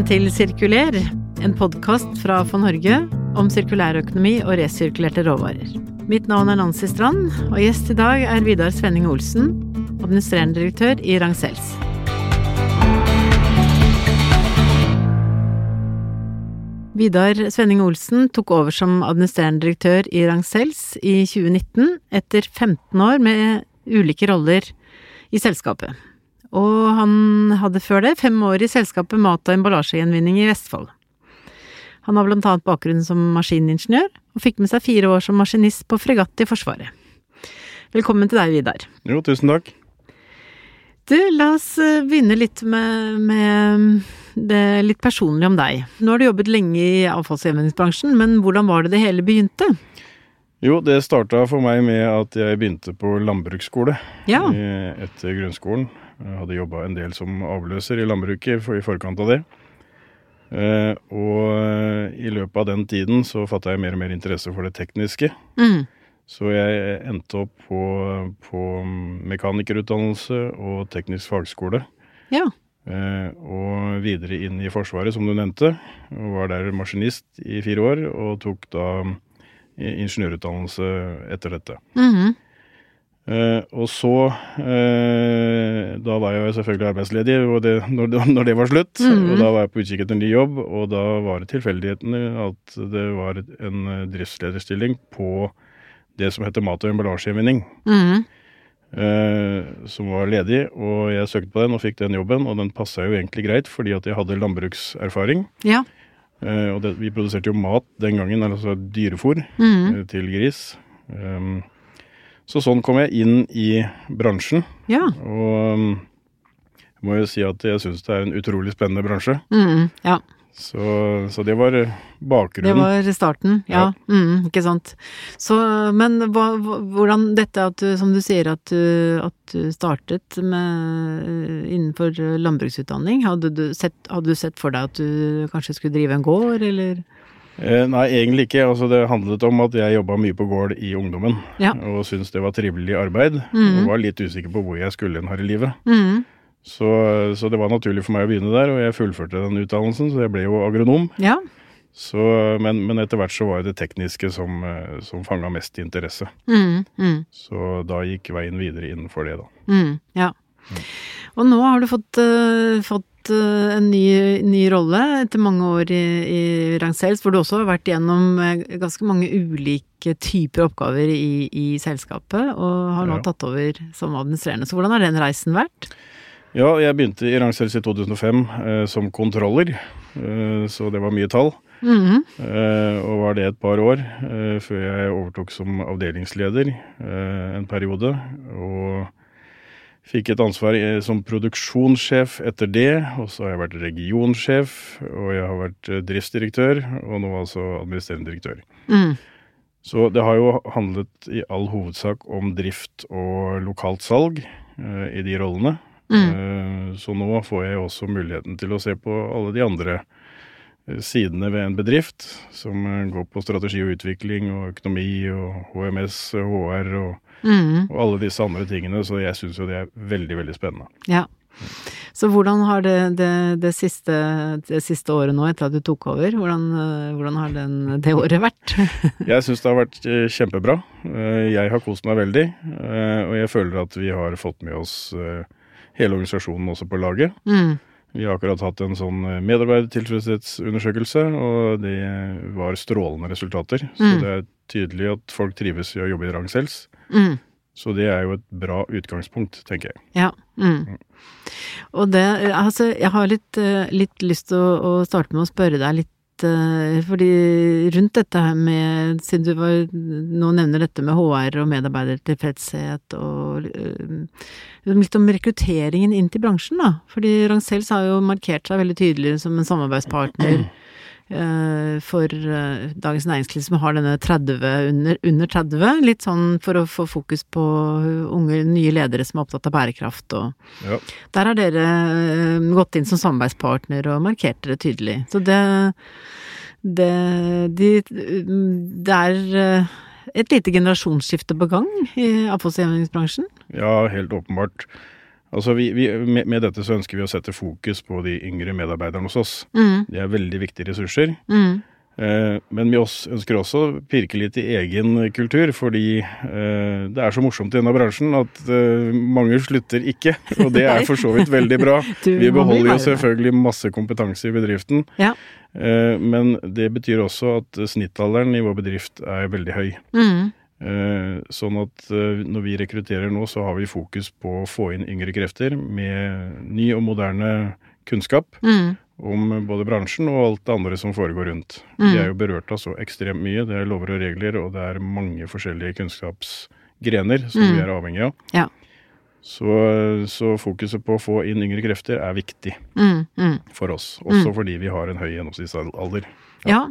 Velkommen til Sirkuler, en podkast fra For Norge om sirkulærøkonomi og resirkulerte råvarer. Mitt navn er Nancy Strand, og gjest i dag er Vidar Svenning Olsen, administrerende direktør i Ragn-Sells. Vidar Svenning Olsen tok over som administrerende direktør i Ragn-Sells i 2019, etter 15 år med ulike roller i selskapet og han hadde før det fem år i selskapet Mat- og emballasjegjenvinning i Vestfold. Han har blant annet bakgrunn som maskiningeniør, og fikk med seg fire år som maskinist på fregatt i Forsvaret. Velkommen til deg, Vidar. Jo, tusen takk. Du, la oss eh, begynne litt med, med det litt personlige om deg. Nå har du jobbet lenge i avfallsgjenvinningsbransjen, men hvordan var det det hele begynte? Jo, det starta for meg med at jeg begynte på landbruksskole ja. etter grunnskolen. Jeg hadde jobba en del som avløser i landbruket i forkant av det. Eh, og eh, i løpet av den tiden så fatta jeg mer og mer interesse for det tekniske. Mm. Så jeg endte opp på, på mekanikerutdannelse og teknisk fagskole. Ja. Eh, og videre inn i Forsvaret, som du nevnte. Og var der maskinist i fire år, og tok da ingeniørutdannelse etter dette. Mm -hmm. Uh, og så uh, Da var jeg selvfølgelig arbeidsledig det, når, når, det, var slutt. Mm. Og da var jeg på utkikk etter ny jobb, og da var det tilfeldighetene at det var en driftslederstilling på det som heter mat- og emballasjegjenvinning. Mm. Uh, som var ledig, og jeg søkte på den og fikk den jobben, og den passa jo egentlig greit fordi at jeg hadde landbrukserfaring. Ja. og det, vi produserte jo mat den gangen, altså dyrefôr mm. til gris. Um, så sånn kom jeg inn i bransjen. Ja. Og um, jeg må jo si at jeg syns det er en utrolig spennende bransje. Mm, ja. Så, så, det var bakgrunnen. Det var starten, ja. ja. Mm, ikke sant. Så, men hva, hvordan dette at du, som du sier, at du, at du startet med, innenfor landbruksutdanning, hadde du, sett, hadde du sett for deg at du kanskje skulle drive en gård, eller? Eh, nei, egentlig ikke. Altså, det handlet om at jeg jobba mye på gård i ungdommen. Ja. Og syntes det var trivelig arbeid. Mm. Og var litt usikker på hvor jeg skulle hen her i livet. Mm. Så, så, det var naturlig for meg å begynne der, og jeg fullførte den utdannelsen, så jeg ble jo agronom. Ja. Så, men, men, etter hvert så var det det tekniske som, eh, som fanga mest interesse. Mm. mm. Så da gikk veien videre innenfor det, da. Mm. ja. Og nå har du fått, uh, fått uh, en ny, ny, rolle etter mange år i, i Ragn-Sells, hvor du også har vært gjennom uh, ganske mange ulike typer oppgaver i, i selskapet, og har nå ja. tatt over som administrerende. Så hvordan har den reisen vært? Ja, jeg begynte i Ragn-Sells i 2005 som kontroller, så det var mye tall. Mm -hmm. og var det et par år før jeg overtok som avdelingsleder en periode. Og Fikk et ansvar som produksjonssjef etter det, og så har jeg vært regionsjef, og jeg har vært eh, driftsdirektør, og nå altså administrerende direktør. Mm. Så det har jo handlet i all hovedsak om drift og lokalt salg uh, i de rollene. Mm. Uh, så nå får jeg også muligheten til å se på alle de andre sidene ved en bedrift, som går på strategi og utvikling og økonomi og HMS, HR og Mm. Og alle disse andre tingene, så jeg syns jo det er veldig, veldig spennende. Ja. Så hvordan har det, det, det, siste, det siste, året nå, etter at du tok over, hvordan, hvordan har den, det året vært? jeg syns det har vært eh, kjempebra. Eh, jeg har kost meg veldig, eh, og jeg føler at vi har fått med oss hele organisasjonen også på laget. Mm. Vi har akkurat hatt en sånn medarbeidertilfredshetsundersøkelse, og det var strålende resultater. Så mm. det er tydelig at folk trives i å jobbe i Ragn-Sells. Mm. Så det er jo et bra utgangspunkt, tenker jeg. Ja. Mm. Og det Altså, jeg har litt, eh, litt lyst til å, å, starte med å spørre deg litt eh, fordi rundt dette her med Siden du var, nå nevner dette med HR og medarbeidertilfredshet og eh, litt om rekrutteringen inn til bransjen, da. Fordi Ragn-Sells har jo markert seg veldig tydelig som en samarbeidspartner for eh, Dagens Næringsliv som har denne 30 under, under 30, litt sånn for å få fokus på unge, nye ledere som er opptatt av bærekraft og ja. Der har dere eh, gått inn som samarbeidspartner og markert dere tydelig. Så det det, de, det er et lite generasjonsskifte på gang i avfallsgjenvinningsbransjen? Ja, helt åpenbart. Altså vi, vi, med, med, dette så ønsker vi å sette fokus på de yngre medarbeiderne hos oss. Mm. De er veldig viktige ressurser. Mm. Eh, men vi ønsker også å pirke litt i egen kultur, fordi eh, det er så morsomt i denne bransjen at eh, mange slutter ikke. Og det er for så vidt veldig bra. Vi beholder jo selvfølgelig masse kompetanse i bedriften. Ja. Men det betyr også at snittalderen i vår bedrift er veldig høy. Mm. Sånn at når vi rekrutterer nå, så har vi fokus på å få inn yngre krefter med ny og moderne kunnskap. Mm om både bransjen og alt det andre som foregår rundt. Mm. Vi er jo berørt av så ekstremt mye. Det er lover og regler, og det er mange forskjellige kunnskapsgrener som mm. vi er avhengig av. Ja. Så, så, fokuset på å få inn yngre krefter er viktig mm, mm. for oss. Også mm. fordi vi har en høy gjennomsnittsalder. Ja. ja.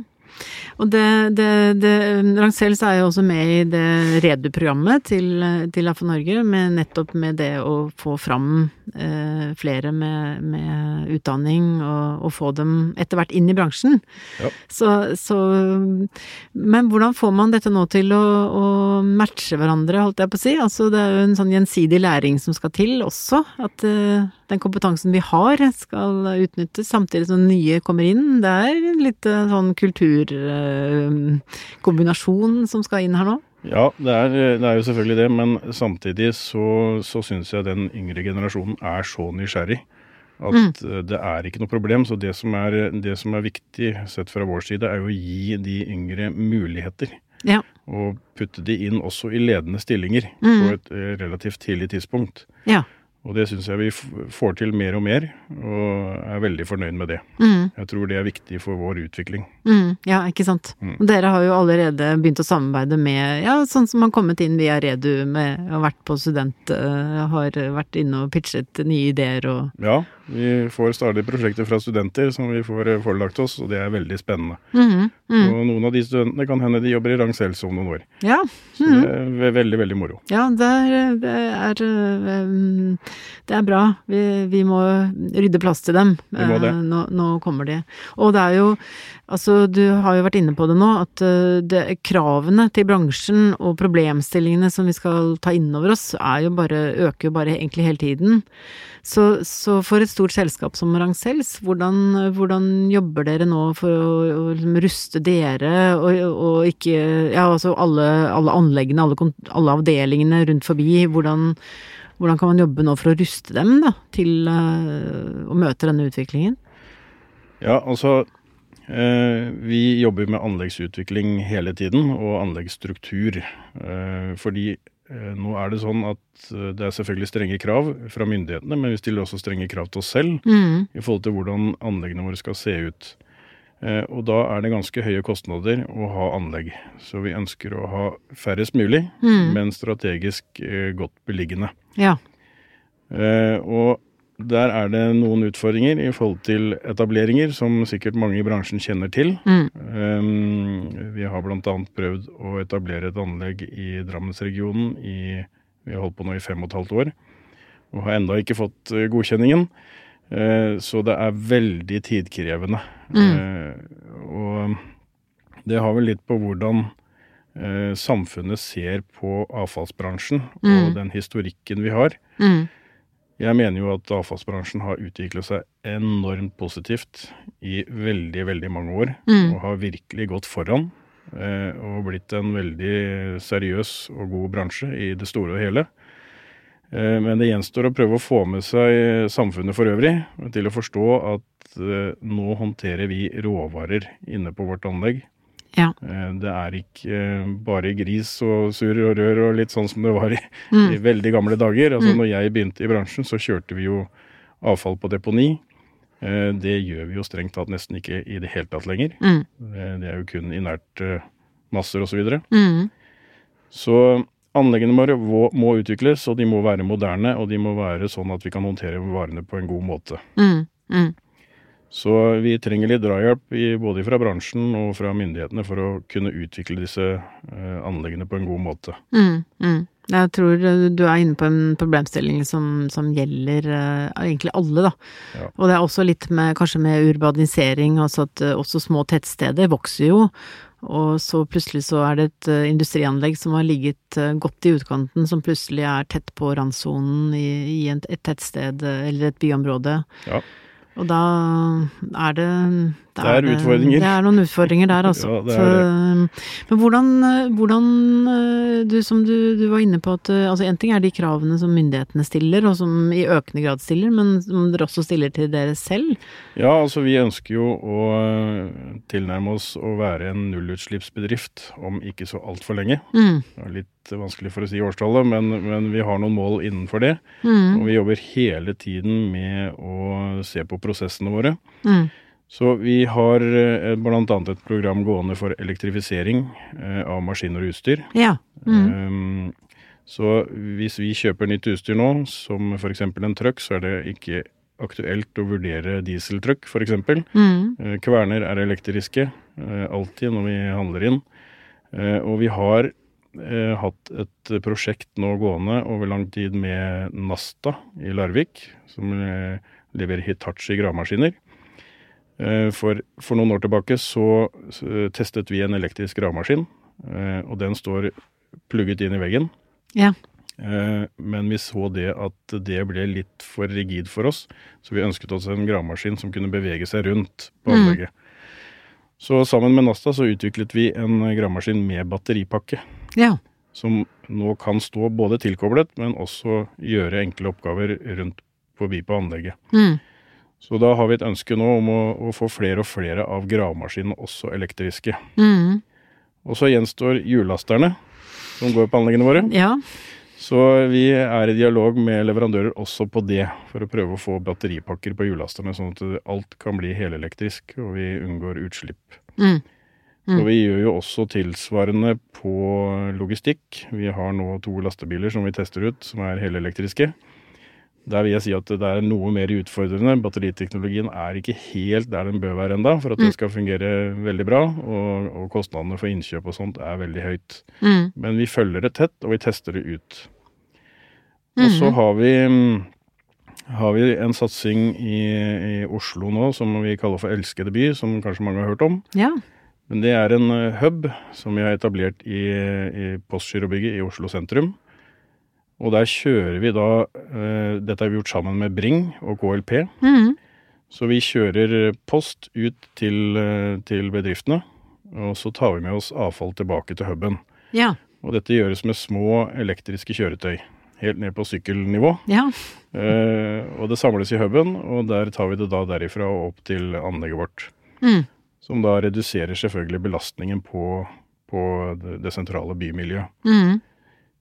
Og det, det, det Rangsells er jo også med i det Redu-programmet til, til AFO Norge, med nettopp med det å få fram eh, flere med, med utdanning og, og, få dem etter hvert inn i bransjen. Ja. Så, så, Men hvordan får man dette nå til å, å, matche hverandre, holdt jeg på å si? Altså det er jo en sånn gjensidig læring som skal til også. At eh, den kompetansen vi har skal utnyttes samtidig som nye kommer inn. Det er litt eh, sånn kultur kombinasjon som skal inn her nå? Ja, det er, det er jo selvfølgelig det, men samtidig så, så syns jeg den yngre generasjonen er så nysgjerrig at mm. det er ikke noe problem. Så det som, er, det som er viktig sett fra vår side, er jo å gi de yngre muligheter. Ja. Og putte de inn også i ledende stillinger mm. på et eh, relativt tidlig tidspunkt. Ja. Og det syns jeg vi får til mer og mer, og er veldig fornøyd med det. Mm. Jeg tror det er viktig for vår utvikling. Mm, ja, ikke sant. Mm. Dere har jo allerede begynt å samarbeide med, ja, sånn som har kommet inn via Redu, med, har vært på student, uh, har vært inne og pitchet nye ideer og Ja, vi får stadig prosjekter fra studenter som vi får eh, forelagt oss, og det er veldig spennende. Mm, mm. Og noen av de studentene kan hende de jobber i Rangsells om noen år. Ja. Så mm. det er veldig, veldig moro. Ja, det er, det er, eh, det er bra. Vi, vi, må rydde plass til dem. Vi må. Eh, nå, nå, kommer de. Og det er jo Altså, du har jo vært inne på det nå, at det, kravene til bransjen og problemstillingene som vi skal ta innover oss, er jo bare, øker jo bare egentlig hele tiden. Så, så, for et stort selskap som Rancels, hvordan, hvordan jobber dere nå for å, å liksom ruste dere og, og, ikke Ja, altså alle, alle anleggene, alle, alle, avdelingene rundt forbi. Hvordan, hvordan, kan man jobbe nå for å ruste dem da, til uh, å møte denne utviklingen? Ja, altså uh, vi jobber med anleggsutvikling hele tiden, og anleggsstruktur. Uh, fordi Eh, nå er det sånn at eh, det er selvfølgelig strenge krav fra myndighetene, men vi stiller også strenge krav til oss selv mm. i forhold til hvordan anleggene våre skal se ut. Eh, og da er det ganske høye kostnader å ha anlegg. Så vi ønsker å ha færrest mulig, mm. men strategisk godt beliggende. Ja. Og der er det noen utfordringer i forhold til etableringer, som sikkert mange i bransjen kjenner til. Mm. Um, vi har bl.a. prøvd å etablere et anlegg i Drammensregionen i Vi har holdt på nå i fem og et halvt år, og har enda ikke fått uh, godkjenningen. Uh, så det er veldig tidkrevende. Mm. Uh, og det har vel litt på hvordan samfunnet ser på avfallsbransjen mm. og den historikken vi har. Mm. Jeg mener jo at avfallsbransjen har utviklet seg enormt positivt i veldig, veldig mange år. Mm. Og har virkelig gått foran. Eh, og blitt en veldig seriøs og god bransje i det store og hele. Eh, men det gjenstår å prøve å få med seg samfunnet for øvrig til å forstå at eh, nå håndterer vi råvarer inne på vårt anlegg ja. Eh, det er ikke eh, bare gris og surr og rør og litt sånn som det var i, mm. i veldig gamle dager. Altså mm. Når jeg begynte i bransjen, så kjørte vi jo avfall på deponi. Eh, det gjør vi jo strengt tatt nesten ikke i det hele tatt lenger. Mm. Det er jo kun inert masser osv. Så, videre. mm. så anleggene våre må utvikles, og de må være moderne. Og de må være sånn at vi kan håndtere varene på en god måte. Mm. Så vi trenger litt drahjelp både fra bransjen og fra myndighetene for å kunne utvikle disse uh, anleggene på en god måte. Mm, mm. Jeg tror du er inne på en problemstilling som, som gjelder uh, egentlig alle, da. Ja. Og det er også litt med kanskje med urbanisering, altså at uh, også små tettsteder vokser jo. Og så plutselig så er det et uh, industrianlegg som har ligget godt i utkanten, som plutselig er tett på randsonen i, i et, et tettsted eller et byområde. Ja. Og da er det Det er, det, utfordringer. Det er noen utfordringer der, altså. ja, det er det. Men hvordan, hvordan du, som du, du, var inne på at altså En ting er de kravene som myndighetene stiller, og som i økende grad stiller, men som dere også stiller til dere selv? Ja, altså vi ønsker jo å tilnærme oss å være en nullutslippsbedrift om ikke så altfor lenge. Mm. Det er litt vanskelig for å si årstallet, men, men vi har noen mål innenfor det. Mm. Og vi jobber hele tiden med å se på prosessene våre. Mm. Så vi har eh, bl.a. et program gående for elektrifisering eh, av maskiner og utstyr. Ja. Mm. Um, så hvis vi kjøper nytt utstyr nå, som f.eks. en truck, så er det ikke aktuelt å vurdere dieseltruck, f.eks. Mm. Uh, kverner er elektriske, alltid når vi handler inn. Og vi har hatt et prosjekt nå gående over lang tid med Nasta i Larvik, som leverer Hitachi gravemaskiner. For, for, noen år tilbake så, så testet vi en elektrisk gravemaskin, og den står plugget inn i veggen. Ja. Men vi så det at det ble litt for rigid for oss, så vi ønsket oss en gravemaskin som kunne bevege seg rundt på anlegget. Mm. Så sammen med Nasta så utviklet vi en gravemaskin med batteripakke. Ja. Som nå kan stå både tilkoblet, men også gjøre enkle oppgaver rundt forbi på anlegget. Mm. Så da har vi et ønske nå om å, å få flere og flere av gravemaskinene også elektriske. Mm. Og så gjenstår hjullasterne som går på anleggene våre. Ja. Så vi er i dialog med leverandører også på det, for å prøve å få batteripakker på hjullasterne, sånn at alt kan bli helelektrisk og vi unngår utslipp. Mm. Mm. Og vi gjør jo også tilsvarende på logistikk. Vi har nå to lastebiler som vi tester ut, som er helelektriske. Der vil jeg si at det er noe mer utfordrende. Batteriteknologien er ikke helt der den bør være enda for at det skal fungere veldig bra. Og, og kostnadene for innkjøp og sånt er veldig høyt. Mm. Men vi følger det tett, og vi tester det ut. Og så har vi, har vi en satsing i, i, Oslo nå som vi kaller for Elskede by, som kanskje mange har hørt om. Ja. Men det er en hub som vi har etablert i, i Postgirobygget i Oslo sentrum. Og der kjører vi da eh, Dette har vi gjort sammen med Bring og KLP. Mm. Så vi kjører post ut til, uh, til, bedriftene, og så tar vi med oss avfall tilbake til huben. Ja. Og dette gjøres med små elektriske kjøretøy. Helt ned på sykkelnivå. Ja. Eh, og det samles i huben, og der tar vi det da derifra og opp til anlegget vårt. Mm. Som da reduserer selvfølgelig belastningen på, på det, det sentrale bymiljøet. Mm.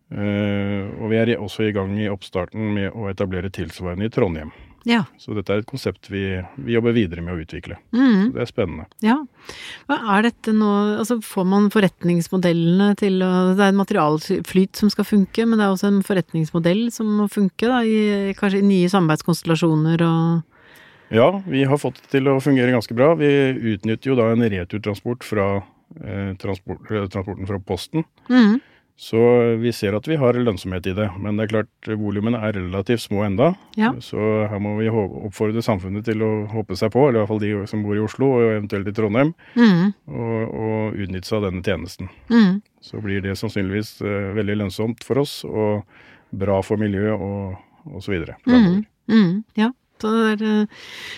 Uh, og vi er også i gang i oppstarten med å etablere tilsvarende i Trondheim. Ja. Så dette er et konsept vi, vi jobber videre med å utvikle. Mm. Det er spennende. Ja. Hva er dette nå Altså får man forretningsmodellene til å Det er en materialflyt som skal funke, men det er også en forretningsmodell som må funke, da, i kanskje i nye samarbeidskonstellasjoner og Ja, vi har fått det til å fungere ganske bra. Vi utnytter jo da en returtransport fra eh, transport, transporten fra Posten. mm. Så vi ser at vi har lønnsomhet i det. Men det er klart volumene er relativt små enda. Ja. Så her må vi oppfordre samfunnet til å håpe seg på, eller i hvert fall de som bor i Oslo og eventuelt i Trondheim, Mm. og, og utnytte seg av denne tjenesten. Mm. Så blir det sannsynligvis uh, veldig lønnsomt for oss og bra for miljøet og, videre. Mm. Mm. Ja. Så, det er,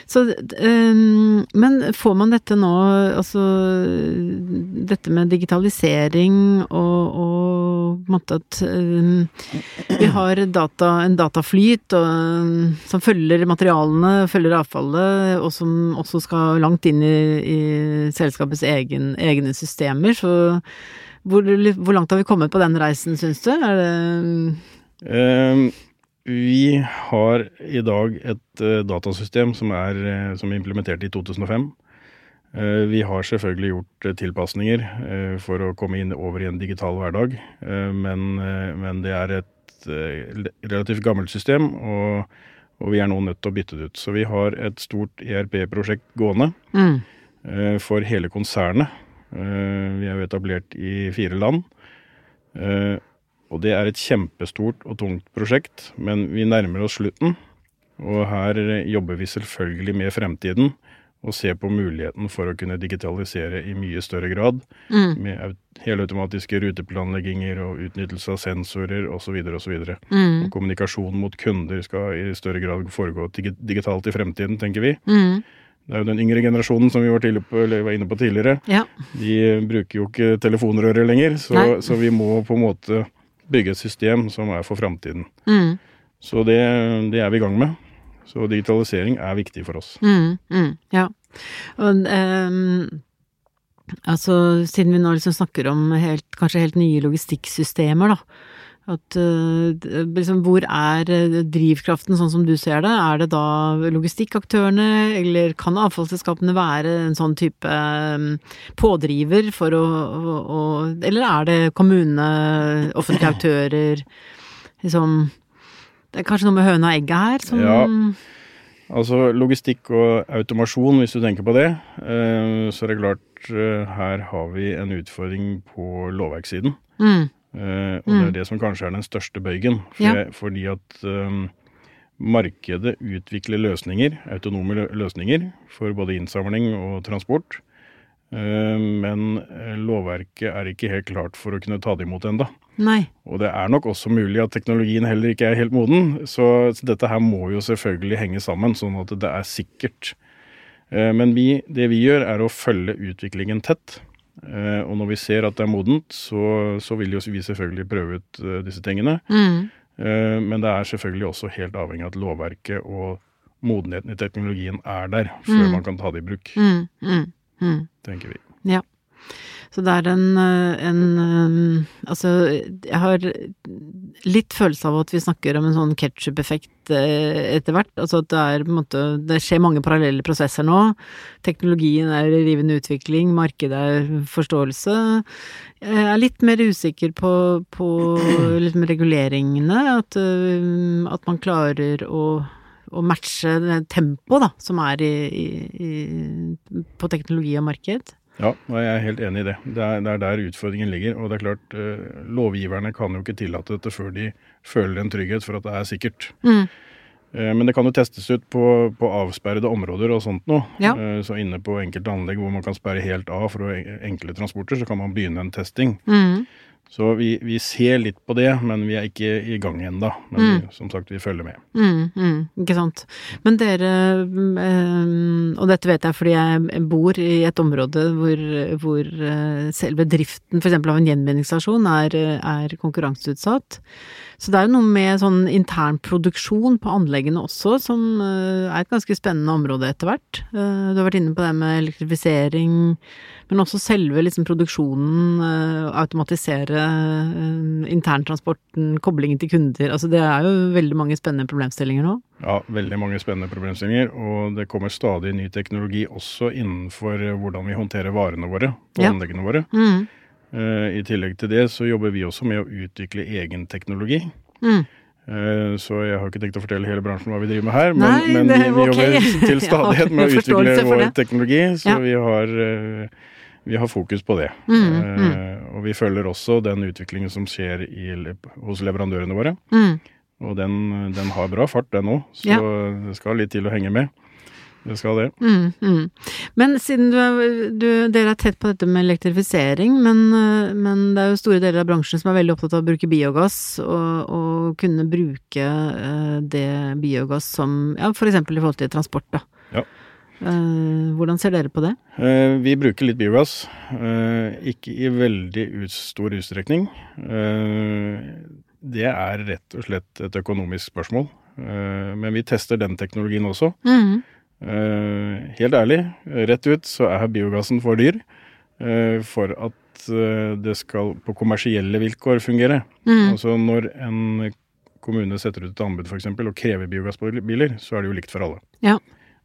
så um, Men får man dette nå, altså dette med digitalisering og, og på en måte at um, vi har data, en dataflyt og, som følger materialene, følger avfallet, og som også skal langt inn i, i selskapets egen, egne systemer, så hvor, hvor, langt har vi kommet på den reisen, syns du? Er det um vi har i dag et uh, datasystem som er, uh, som er, implementert i 2005. Uh, vi har selvfølgelig gjort tilpasninger for å komme inn over i en digital hverdag, men, men, det er et relativt gammelt system, og, og, vi er nå nødt til å bytte det ut. Så vi har et stort ERP-prosjekt gående mm. for hele konsernet. vi er jo etablert i fire land. Og det er et kjempestort og tungt prosjekt, men vi nærmer oss slutten. Og her jobber vi selvfølgelig med fremtiden og ser på muligheten for å kunne digitalisere i mye større grad. Mm. Med au- helautomatiske ruteplanlegginger og utnyttelse av sensorer osv. osv. Mm. Og kommunikasjon mot kunder skal i større grad foregå digitalt i fremtiden, tenker vi. Mm. Det er jo den yngre generasjonen som vi var, på, eller var inne på tidligere. Ja. De bruker jo ikke telefonrøret lenger, så, så vi må på en måte bygge et system som er for framtiden. Mm. Så det, det er vi i gang med. Så digitalisering er viktig for oss. Mm, mm, ja. Og um, altså, siden vi nå liksom snakker om helt, kanskje helt nye logistikksystemer, da. At eh, liksom, hvor er eh, drivkraften, sånn som du ser det? Er det da logistikkaktørene, eller kan avfallsselskapene være en sånn type ehm, pådriver for å, å, å Eller er det kommunene, offentlige aktører, liksom Det er kanskje noe med høna og egget her som Ja. Altså logistikk og automasjon, hvis du tenker på det, eh, så er det klart eh, her har vi en utfordring på lovverkssiden. Mm. Eh, og det er det som kanskje er den største bøygen. For Ja. jeg- Fordi at um, markedet utvikler løsninger, autonome løsninger, for både innsamling og transport. Eh, men eh, lovverket er ikke helt klart for å kunne ta det imot enda. Nei. Og det er nok også mulig at teknologien heller ikke er helt moden, så, så dette her må jo selvfølgelig henge sammen, sånn at det er sikkert. Men vi, det vi gjør, er å følge utviklingen tett. Eh, Og når vi ser at det er modent, så, så vil jo vi selvfølgelig prøve ut eh, disse tingene. Mm. Eh, Men det er selvfølgelig også helt avhengig av at lovverket og modenheten i teknologien er der, før Mm. man kan ta det i bruk, Mm, mm, mm. tenker vi. Ja. Så det er en, eh, en eh, Altså, jeg har litt følelse av at vi snakker om en sånn ketsjup-effekt eh, etter hvert. Altså at det er på en måte Det skjer mange parallelle prosesser nå. Teknologien er i rivende utvikling, markedet er forståelse. Jeg er litt mer usikker på, på liksom reguleringene. At, at man klarer å å matche tempoet som er i, i, på teknologi og marked. Ja, jeg er helt enig i det. Det er, det er der utfordringen ligger. Og det er klart, eh, lovgiverne kan jo ikke tillate dette før de føler en trygghet for at det er sikkert. Mm. Eh, Men det kan jo testes ut på, på avsperrede områder og sånt noe. Ja. Eh, Så inne på enkelte anlegg hvor man kan sperre helt av for enkle transporter, så kan man begynne en testing. Mm. Så vi, vi ser litt på det, men vi er ikke i gang ennå. Men vi, som sagt, vi følger med. Mm, mm, ikke sant. Men dere, mm, eh, og dette vet jeg fordi jeg bor i et område hvor, hvor eh, selve driften f.eks. av en gjenvinningsstasjon er, er konkurranseutsatt. Så det er jo noe med sånn intern produksjon på anleggene også, som eh, er et ganske spennende område etter hvert. Eh, Du har vært inne på det med elektrifisering, men også selve liksom produksjonen, eh, automatisere interntransporten, koblingen til kunder. Altså det er jo veldig mange spennende problemstillinger nå. Ja, veldig mange spennende problemstillinger. Og det kommer stadig ny teknologi også innenfor hvordan vi håndterer varene våre på Ja. anleggene våre. Mm. Eh, I tillegg til det så jobber vi også med å utvikle egen teknologi. Mm. Eh, Så jeg har ikke tenkt å fortelle hele bransjen hva vi driver med her, men, Nei, men vi, vi okay. jobber til stadighet med å utvikle vår det. teknologi, så Ja. vi, har, eh, vi har fokus på det. Mm, Eh, Og vi følger også den utviklingen som skjer i, hos leverandørene våre. Mm. Og den, den har bra fart, den òg, så Ja. det skal litt til å henge med. Det skal det. Mm, mm. Men siden du, er- du, dere er tett på dette med elektrifisering, men, eh, men det er jo store deler av bransjen som er veldig opptatt av å bruke biogass, og, og kunne bruke eh, det biogass som Ja, for eksempel i forhold til transport, da. Ja. Eh, hvordan ser dere på det? Vi bruker litt biogass, ikke i veldig ut, stor utstrekning. Det er rett og slett et økonomisk spørsmål. Men vi tester den teknologien også. Mm. Eh, Helt ærlig, rett ut så er biogassen for dyr eh, for at eh, det skal på kommersielle vilkår fungere. Mm. Altså når en kommune setter ut et anbud eksempel, og krever biogassbiler, så er det jo likt for alle. Ja.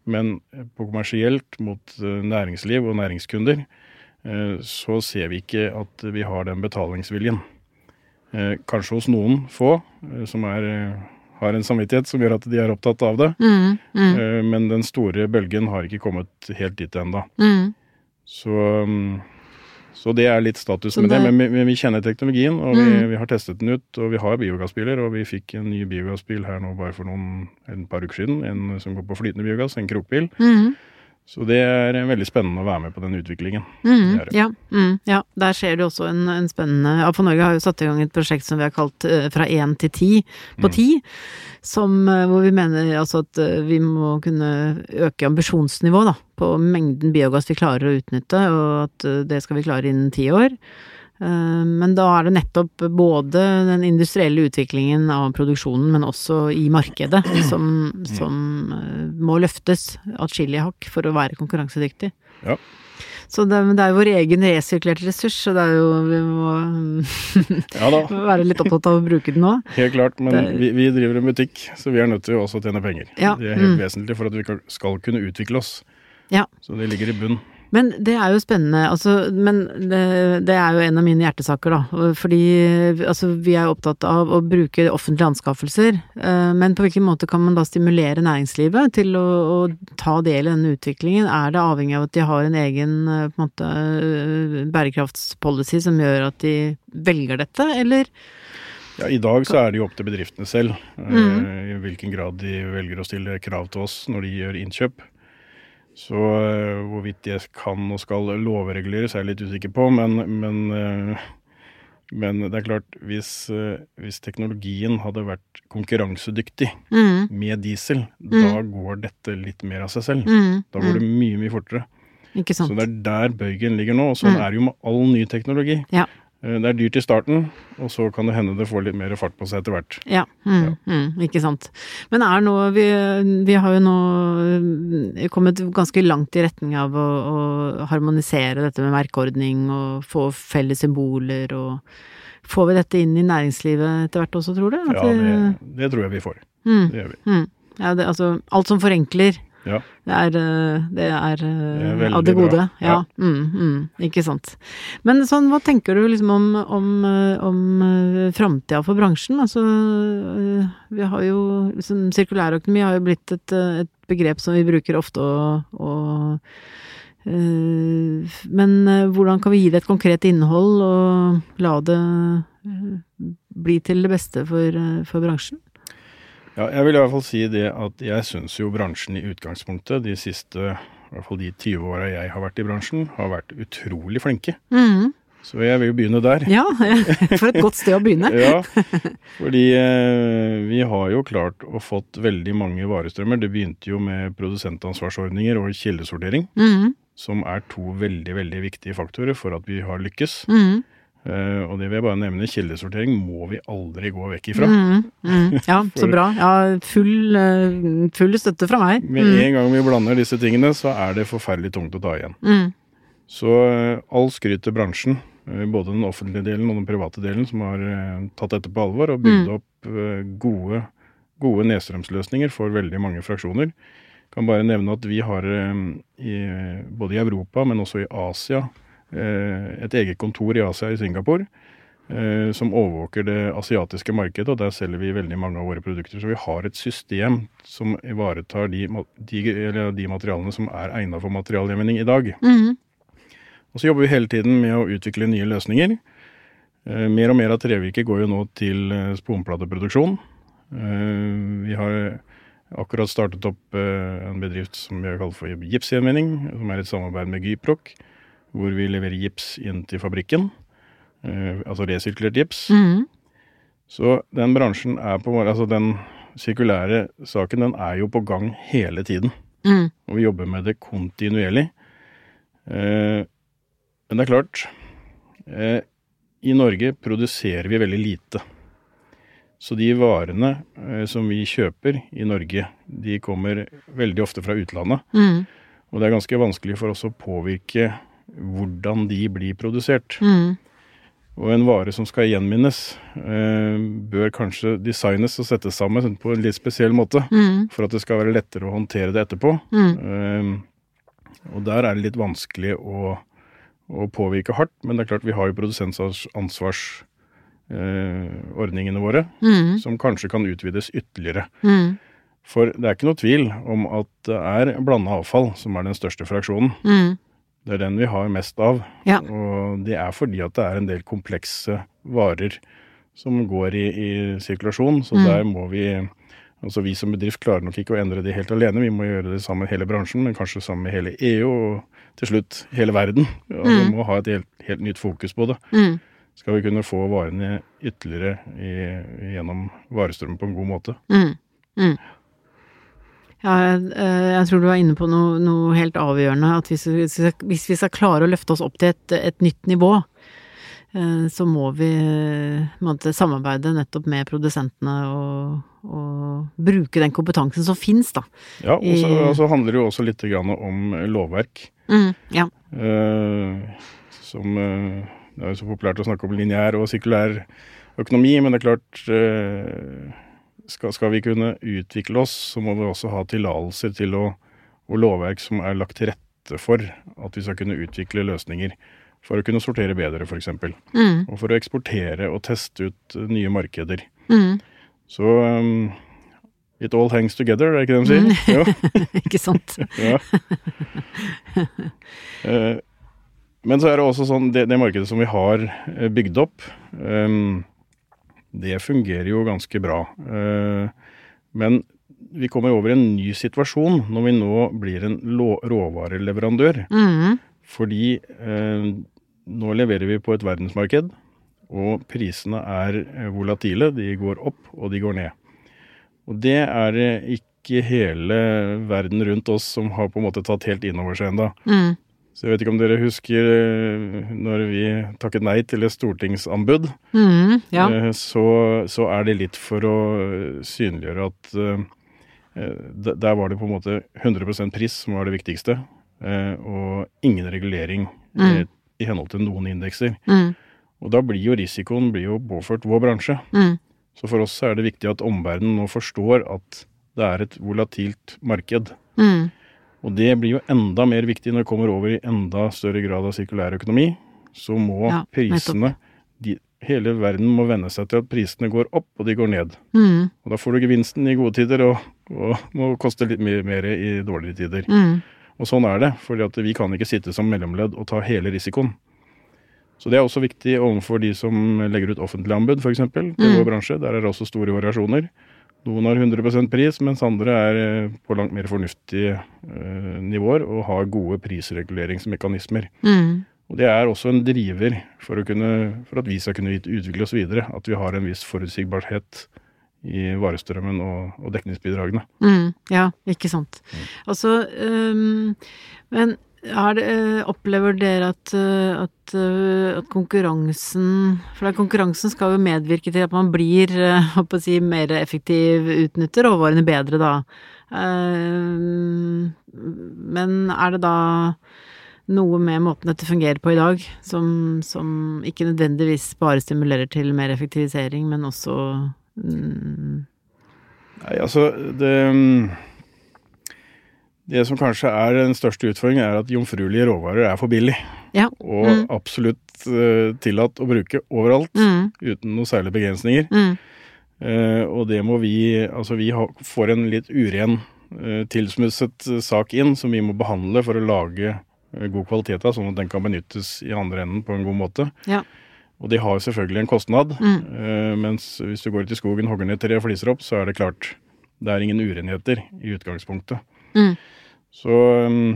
Men på kommersielt mot næringsliv og næringskunder, så ser vi ikke at vi har den betalingsviljen. Kanskje hos noen få som er, har en samvittighet som gjør at de er opptatt av det. Mm. Mm. Eh, Men den store bølgen har ikke kommet helt dit ennå. Mm. Så, mm, så det er litt status med det. det- Men vi, vi kjenner teknologien, og vi, Mm. vi har testet den ut. Og vi har biogassbiler, og vi fikk en ny biogassbil her nå bare for noen, en par uker siden. En som går på flytende biogass, en krokbil. Mm. Så det er veldig spennende å være med på den utviklingen. Mm, ja, mm, ja, der skjer det også en, en spennende AFO Norge har jo satt i gang et prosjekt som vi har kalt uh, Fra én til ti på ti. Som, uh, hvor vi mener altså at uh, vi må kunne øke ambisjonsnivået på mengden biogass vi klarer å utnytte, og at det skal vi klare innen ti år. Eh, men da er det nettopp både den industrielle utviklingen av produksjonen, men også i markedet, som, som eh, må løftes atskillige hakk for å være konkurransedyktig. Ja. Så det, det, er vår egen resirkulerte ressurs, så det er jo Vi må ja være litt opptatt av å bruke den nå. Helt klart, men vi, vi, driver en butikk, så vi er nødt til også å tjene penger. Ja, det er helt mm. vesentlig for at vi skal kunne utvikle oss. Ja. Så det ligger i bunn. Men det er jo spennende, altså, men det, det, er jo en av mine hjertesaker, da. Fordi altså, vi er opptatt av å bruke offentlige anskaffelser. Eh, men på hvilken måte kan man da stimulere næringslivet til å, å ta del i denne utviklingen? Er det avhengig av at de har en egen eh, på en måte, eh, bærekraftspolicy som gjør at de velger dette, eller? Ja, I dag så er det jo opp til bedriftene selv mm. i hvilken grad de velger å stille krav til oss når de gjør innkjøp. Så uh, hvorvidt det kan og skal lovreguleres, er jeg litt usikker på. Men, men, uh, men det er klart, hvis, uh, hvis, teknologien hadde vært konkurransedyktig mm. med diesel, mm. da går dette litt mer av seg selv. Mm. Da går det mm. mye, mye fortere. Så det er der bøygen ligger nå. Og sånn mm. er det jo med all ny teknologi. Ja. Eh, det er dyrt i starten, og så kan det hende det får litt mer fart på seg etter hvert. Ja, mm, ja. Mm, ikke sant. Men er nå vi, vi, har jo nå eh, kommet ganske langt i retning av å, å, harmonisere dette med merkeordning og få felles symboler og Får vi dette inn i næringslivet etter hvert også, tror du? At ja, det, det, tror jeg vi får. Mm, det gjør vi. Mm. Ja, det, altså alt som forenkler ja. Det er, eh, det er, det er av det gode. Ja. Mm, mm, ikke sant. Men sånn, hva tenker du liksom om, om, eh, om eh, framtida for bransjen? Altså, vi har jo liksom, Sirkulærøkonomi har jo blitt et, et, begrep som vi bruker ofte og, og øh, Men hvordan kan vi gi det et konkret innhold og la det bli til det beste for, for bransjen? Ja, jeg vil i hvert fall si det at jeg syns jo bransjen i utgangspunktet, de siste i hvert fall de 20 åra jeg har vært i bransjen, har vært utrolig flinke. Mm. Så jeg vil jo begynne der. Ja, for et godt sted å begynne. ja, fordi eh, vi har jo klart å fått veldig mange varestrømmer. Det begynte jo med produsentansvarsordninger og kildesortering, mm. som er to veldig, veldig viktige faktorer for at vi har lykkes. Mm. Uh, og det vil jeg bare nevne, kildesortering må vi aldri gå vekk ifra. Mm, mm, ja, så bra. Ja, full, uh, full, støtte fra meg. Med mm. en gang vi blander disse tingene, så er det forferdelig tungt å ta igjen. Mm. Så uh, all skryt til bransjen, både den offentlige delen og den private delen, som har tatt dette på alvor og bygd mm. opp gode, gode nedstrømsløsninger for veldig mange fraksjoner. Kan bare nevne at vi har i, både i Europa, men også i Asia, Eh, et eget kontor i Asia, i Singapore, eh, som overvåker det asiatiske markedet, og der selger vi veldig mange av våre produkter. Så vi har et system som ivaretar de, de, de materialene som er egnet for materialgjenvinning i dag. Mm. Og så jobber vi hele tiden med å utvikle nye løsninger. Eh, mer og mer av trevirket går jo nå til sponplateproduksjon. Vi har akkurat startet opp en bedrift som vi har kalt for gipsgjenvinning, som er et samarbeid med Gyproc hvor vi leverer gips inn til fabrikken. Eh, altså resirkulert gips. Mm. Så den bransjen er på Altså den sirkulære saken, den er jo på gang hele tiden. Mm. Og vi jobber med det kontinuerlig. Eh, men det er klart eh, I Norge produserer vi veldig lite. Så de varene som vi kjøper i Norge, de kommer veldig ofte fra utlandet. Mm. Og det er ganske vanskelig for oss å påvirke hvordan de blir produsert. Mm. Og en vare som skal gjenminnes, eh, bør kanskje designes og settes sammen på en litt spesiell måte. Mm. For at det skal være lettere å håndtere det etterpå. Mm. Eh, og der er det litt vanskelig å, å, påvirke hardt. Men det er klart vi har jo produsentansvarsordningene eh, våre, mm. som kanskje kan utvides ytterligere. Mm. For det er ikke noe tvil om at det er blanda avfall som er den største fraksjonen. Mm. Det er den vi har mest av. Ja. Og det er fordi at det er en del komplekse varer som går i, i sirkulasjon. Så mm. der må vi Altså Vi som bedrift klarer nok ikke å endre det helt alene, vi må gjøre det sammen med hele bransjen, men kanskje sammen med hele EU og til slutt hele verden. Ja, mm. Vi må ha et helt, helt, nytt fokus på det. Mm. Skal vi kunne få varene ytterligere i, gjennom varestrømmen på en god måte. Mm. Ja, jeg, eh, jeg, tror du var inne på noe, noe helt avgjørende. At hvis, hvis, vi skal klare å løfte oss opp til et, et nytt nivå, eh, så må vi måtte, samarbeide nettopp med produsentene og, og bruke den kompetansen som finnes, da. Ja, og så handler det jo også litt om lovverk. Mm, ja. Eh, som Det er jo så populært å snakke om lineær og sirkulær økonomi, men det er klart uh, skal, skal, vi kunne utvikle oss, så må vi også ha tillatelser til å og lovverk som er lagt til rette for at vi skal kunne utvikle løsninger. For å kunne sortere bedre, f.eks. Mm. Og for å eksportere og teste ut nye markeder. Mm. Så um, It all hangs together, er det ikke det de sier? Mm. Ja. ikke sant? Uh, men så er det også sånn, det, det markedet som vi har eh, bygd opp, um, det fungerer jo ganske bra. Eh, men vi kommer over i en ny situasjon når vi nå blir en råvareleverandør. Mm. Fordi eh, nå leverer vi på et verdensmarked, og prisene er eh, volatile. De går opp, og de går ned. Og det er ikke hele verden rundt oss som har på en måte tatt helt inn over seg ennå. Mm. Så jeg vet ikke om dere husker eh, når vi takket nei til et stortingsanbud. Mm, ja. Eh, så, så, er det litt for å synliggjøre at uh, der var det på en måte 100% pris som var det viktigste, uh, og ingen regulering mm. i, i henhold til noen indekser. Mm. Og da blir jo risikoen blir jo påført vår bransje. Mm. Så for oss er det viktig at omverdenen nå forstår at det er et volatilt marked. Mm. Og det blir jo enda mer viktig når det kommer over i enda større grad av sirkulær økonomi. Så må ja, prisene de, Hele verden må venne seg til at prisene går opp, og de går ned. Mm. Og da får du gevinsten i gode tider, og, og må koste litt mer i dårligere tider. Mm. Og sånn er det, for vi kan ikke sitte som mellomledd og ta hele risikoen. Så det er også viktig overfor de som legger ut offentlige anbud, f.eks. til mm. vår bransje. Der er det også store variasjoner. Noen har 100% pris, mens andre er eh, på langt mer fornuftige uh, nivåer og har gode prisreguleringsmekanismer. Mm. Og Det er også en driver for, kunne, for, at vi skal kunne utvikle oss videre. At vi har en viss forutsigbarhet i varestrømmen og, og dekningsbidragene. Mm, ja, ikke sant. Mm. Altså, um, men det, eh, opplever dere at, eh, at, eh, at, konkurransen For konkurransen skal jo medvirke til at man blir si, mer effektiv, utnytter råvarene bedre, da. Men er det da noe med måten dette fungerer på i dag, som, som ikke nødvendigvis bare stimulerer til mer effektivisering, men også mm... Nei, altså det mm, det som kanskje er den største utfordringen, er at jomfruelige råvarer er for billig. Ja. Og mm. absolutt uh, tillatt å bruke overalt, mm. uten noen særlige begrensninger. Mm. Uh, og det må vi Altså, vi har, får en litt uren, uh, tilsmusset sak inn som vi må behandle for å lage god kvalitet av, sånn at den kan benyttes i andre enden på en god måte. Ja. Og de har selvfølgelig en kostnad, mm. mens hvis du går ut i skogen, hogger ned tre fliser opp, så er det klart det er ingen urenheter i utgangspunktet. Mm. Så um,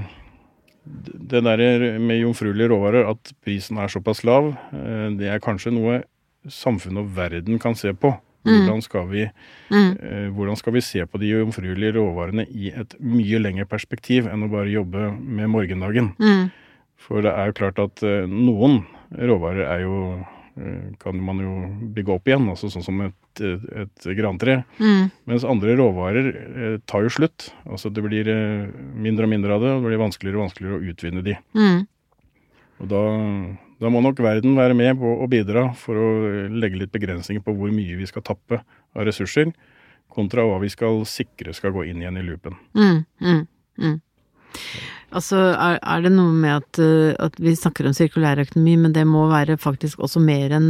det der med jomfruelige råvarer, at prisen er såpass lav, eh, det er kanskje noe samfunnet og verden kan se på. Mm. Hvordan skal vi, mm. eh, hvordan skal vi se på de jomfruelige råvarene i et mye lengre perspektiv enn å bare jobbe med morgendagen? Mm. For det er jo klart at eh, noen råvarer er jo kan man jo bygge opp igjen, altså sånn som et, et grantre. Mm. Mens andre råvarer eh, tar jo slutt. Altså det blir eh, mindre og mindre av det, og det blir vanskeligere og vanskeligere å utvinne de. Mm. Og da, da, må nok verden være med på å bidra for å legge litt begrensninger på hvor mye vi skal tappe av ressurser, kontra hva vi skal sikre skal gå inn igjen i loopen. Mm, mm, mm. Altså, er, er, det noe med at, uh, at, vi snakker om sirkulærøkonomi, men det må være faktisk også mer enn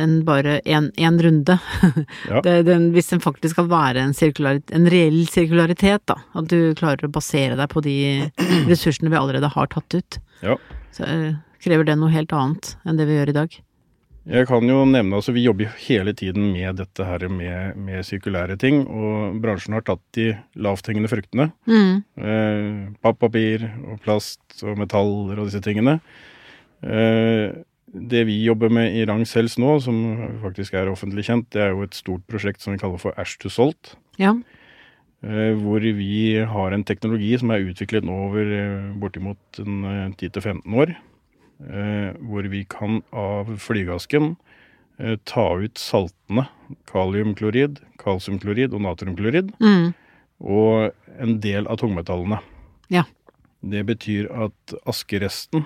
en bare én runde? Ja. det, den, hvis den faktisk skal være en, en, reell sirkularitet, da. At du klarer å basere deg på de ressursene vi allerede har tatt ut. Ja. Så uh, krever det noe helt annet enn det vi gjør i dag. Jeg kan jo nevne, altså Vi jobber hele tiden med dette her med, med sirkulære ting. Og bransjen har tatt de lavthengende fruktene. Mm. Eh, Pappapir og plast og metaller og disse tingene. Eh, det vi jobber med i Rang Cells nå, som faktisk er offentlig kjent, det er jo et stort prosjekt som vi kaller for Ash to Salt. Ja. Eh, hvor vi har en teknologi som er utviklet nå over eh, bortimot 10-15 år Eh, hvor vi kan av flygeasken eh, ta ut saltene kaliumklorid, kalsiumklorid og natriumklorid. Mm. Og en del av tungmetallene. Ja. Det betyr at askeresten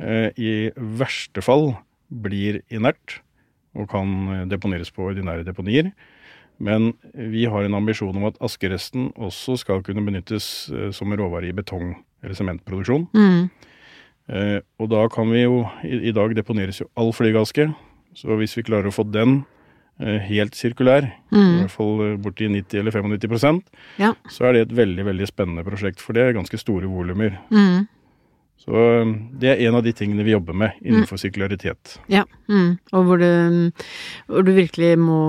eh, i verste fall blir inert og kan deponeres på ordinære deponier. Men vi har en ambisjon om at askeresten også skal kunne benyttes som råvare i betong- eller sementproduksjon. Mm. Eh, og da kan vi jo i, i, dag deponeres jo all flygaske. Så hvis vi klarer å få den eh, helt sirkulær, mm. i hvert fall eh, borti 90 eller 95 ja. så er det et veldig veldig spennende prosjekt. For det er ganske store volumer. Mm. Så eh, det er en av de tingene vi jobber med innenfor mm. sirkularitet. Ja, mm. og hvor du, hvor du, virkelig må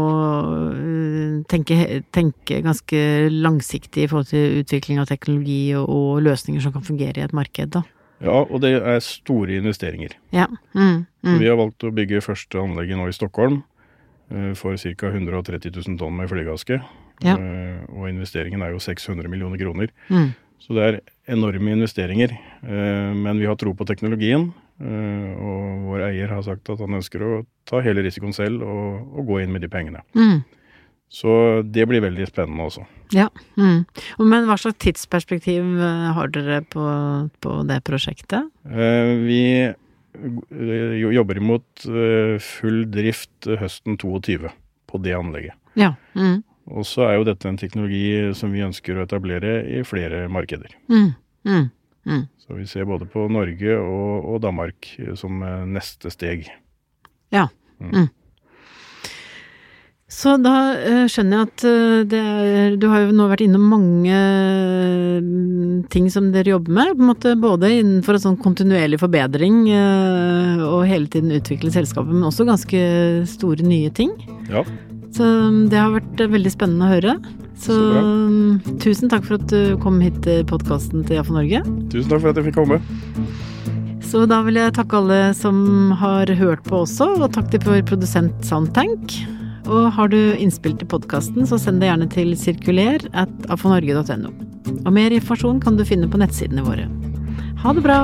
eh, tenke, tenke, ganske langsiktig i forhold til utvikling av teknologi og, og løsninger som kan fungere i et marked. da. Ja, og det er store investeringer. Ja. Mm, mm. Vi har valgt å bygge første anlegget nå i Stockholm uh, for ca. 130 000 tonn med flygaske. Ja. Uh, og investeringen er jo 600 millioner kroner. Mm. Så det er enorme investeringer. Uh, men vi har tro på teknologien. og vår eier har sagt at han ønsker å ta hele risikoen selv og, og gå inn med de pengene. Mm. Så det blir veldig spennende også. Ja. Mm. Men hva slags tidsperspektiv eh, har dere på, på det prosjektet? Eh, vi eh, jobber imot full drift høsten 22 på det anlegget. Ja. Mm. Og så er jo dette en teknologi som vi ønsker å etablere i flere markeder. Mm. mm. mm. Så vi ser både på Norge og, og Danmark som neste steg. Ja. Mm. Mm. Så da uh, skjønner jeg at uh, det er Du har jo nå vært innom mange uh, ting som dere jobber med, på en måte både innenfor en sånn kontinuerlig forbedring og hele tiden utvikle selskapet, men også ganske store nye ting. Ja. Så um, det har vært veldig spennende å høre. Så, Så um, tusen takk for at du kom hit til podkasten til JAFA Norge. Tusen takk for at jeg fikk komme. Så da vil jeg takke alle som har hørt på også, og takk til vår produsent Soundtank. Og har du innspill til podkasten, så send det gjerne til sirkuler at afonorge.no. Og mer informasjon kan du finne på nettsidene våre. Ha det bra!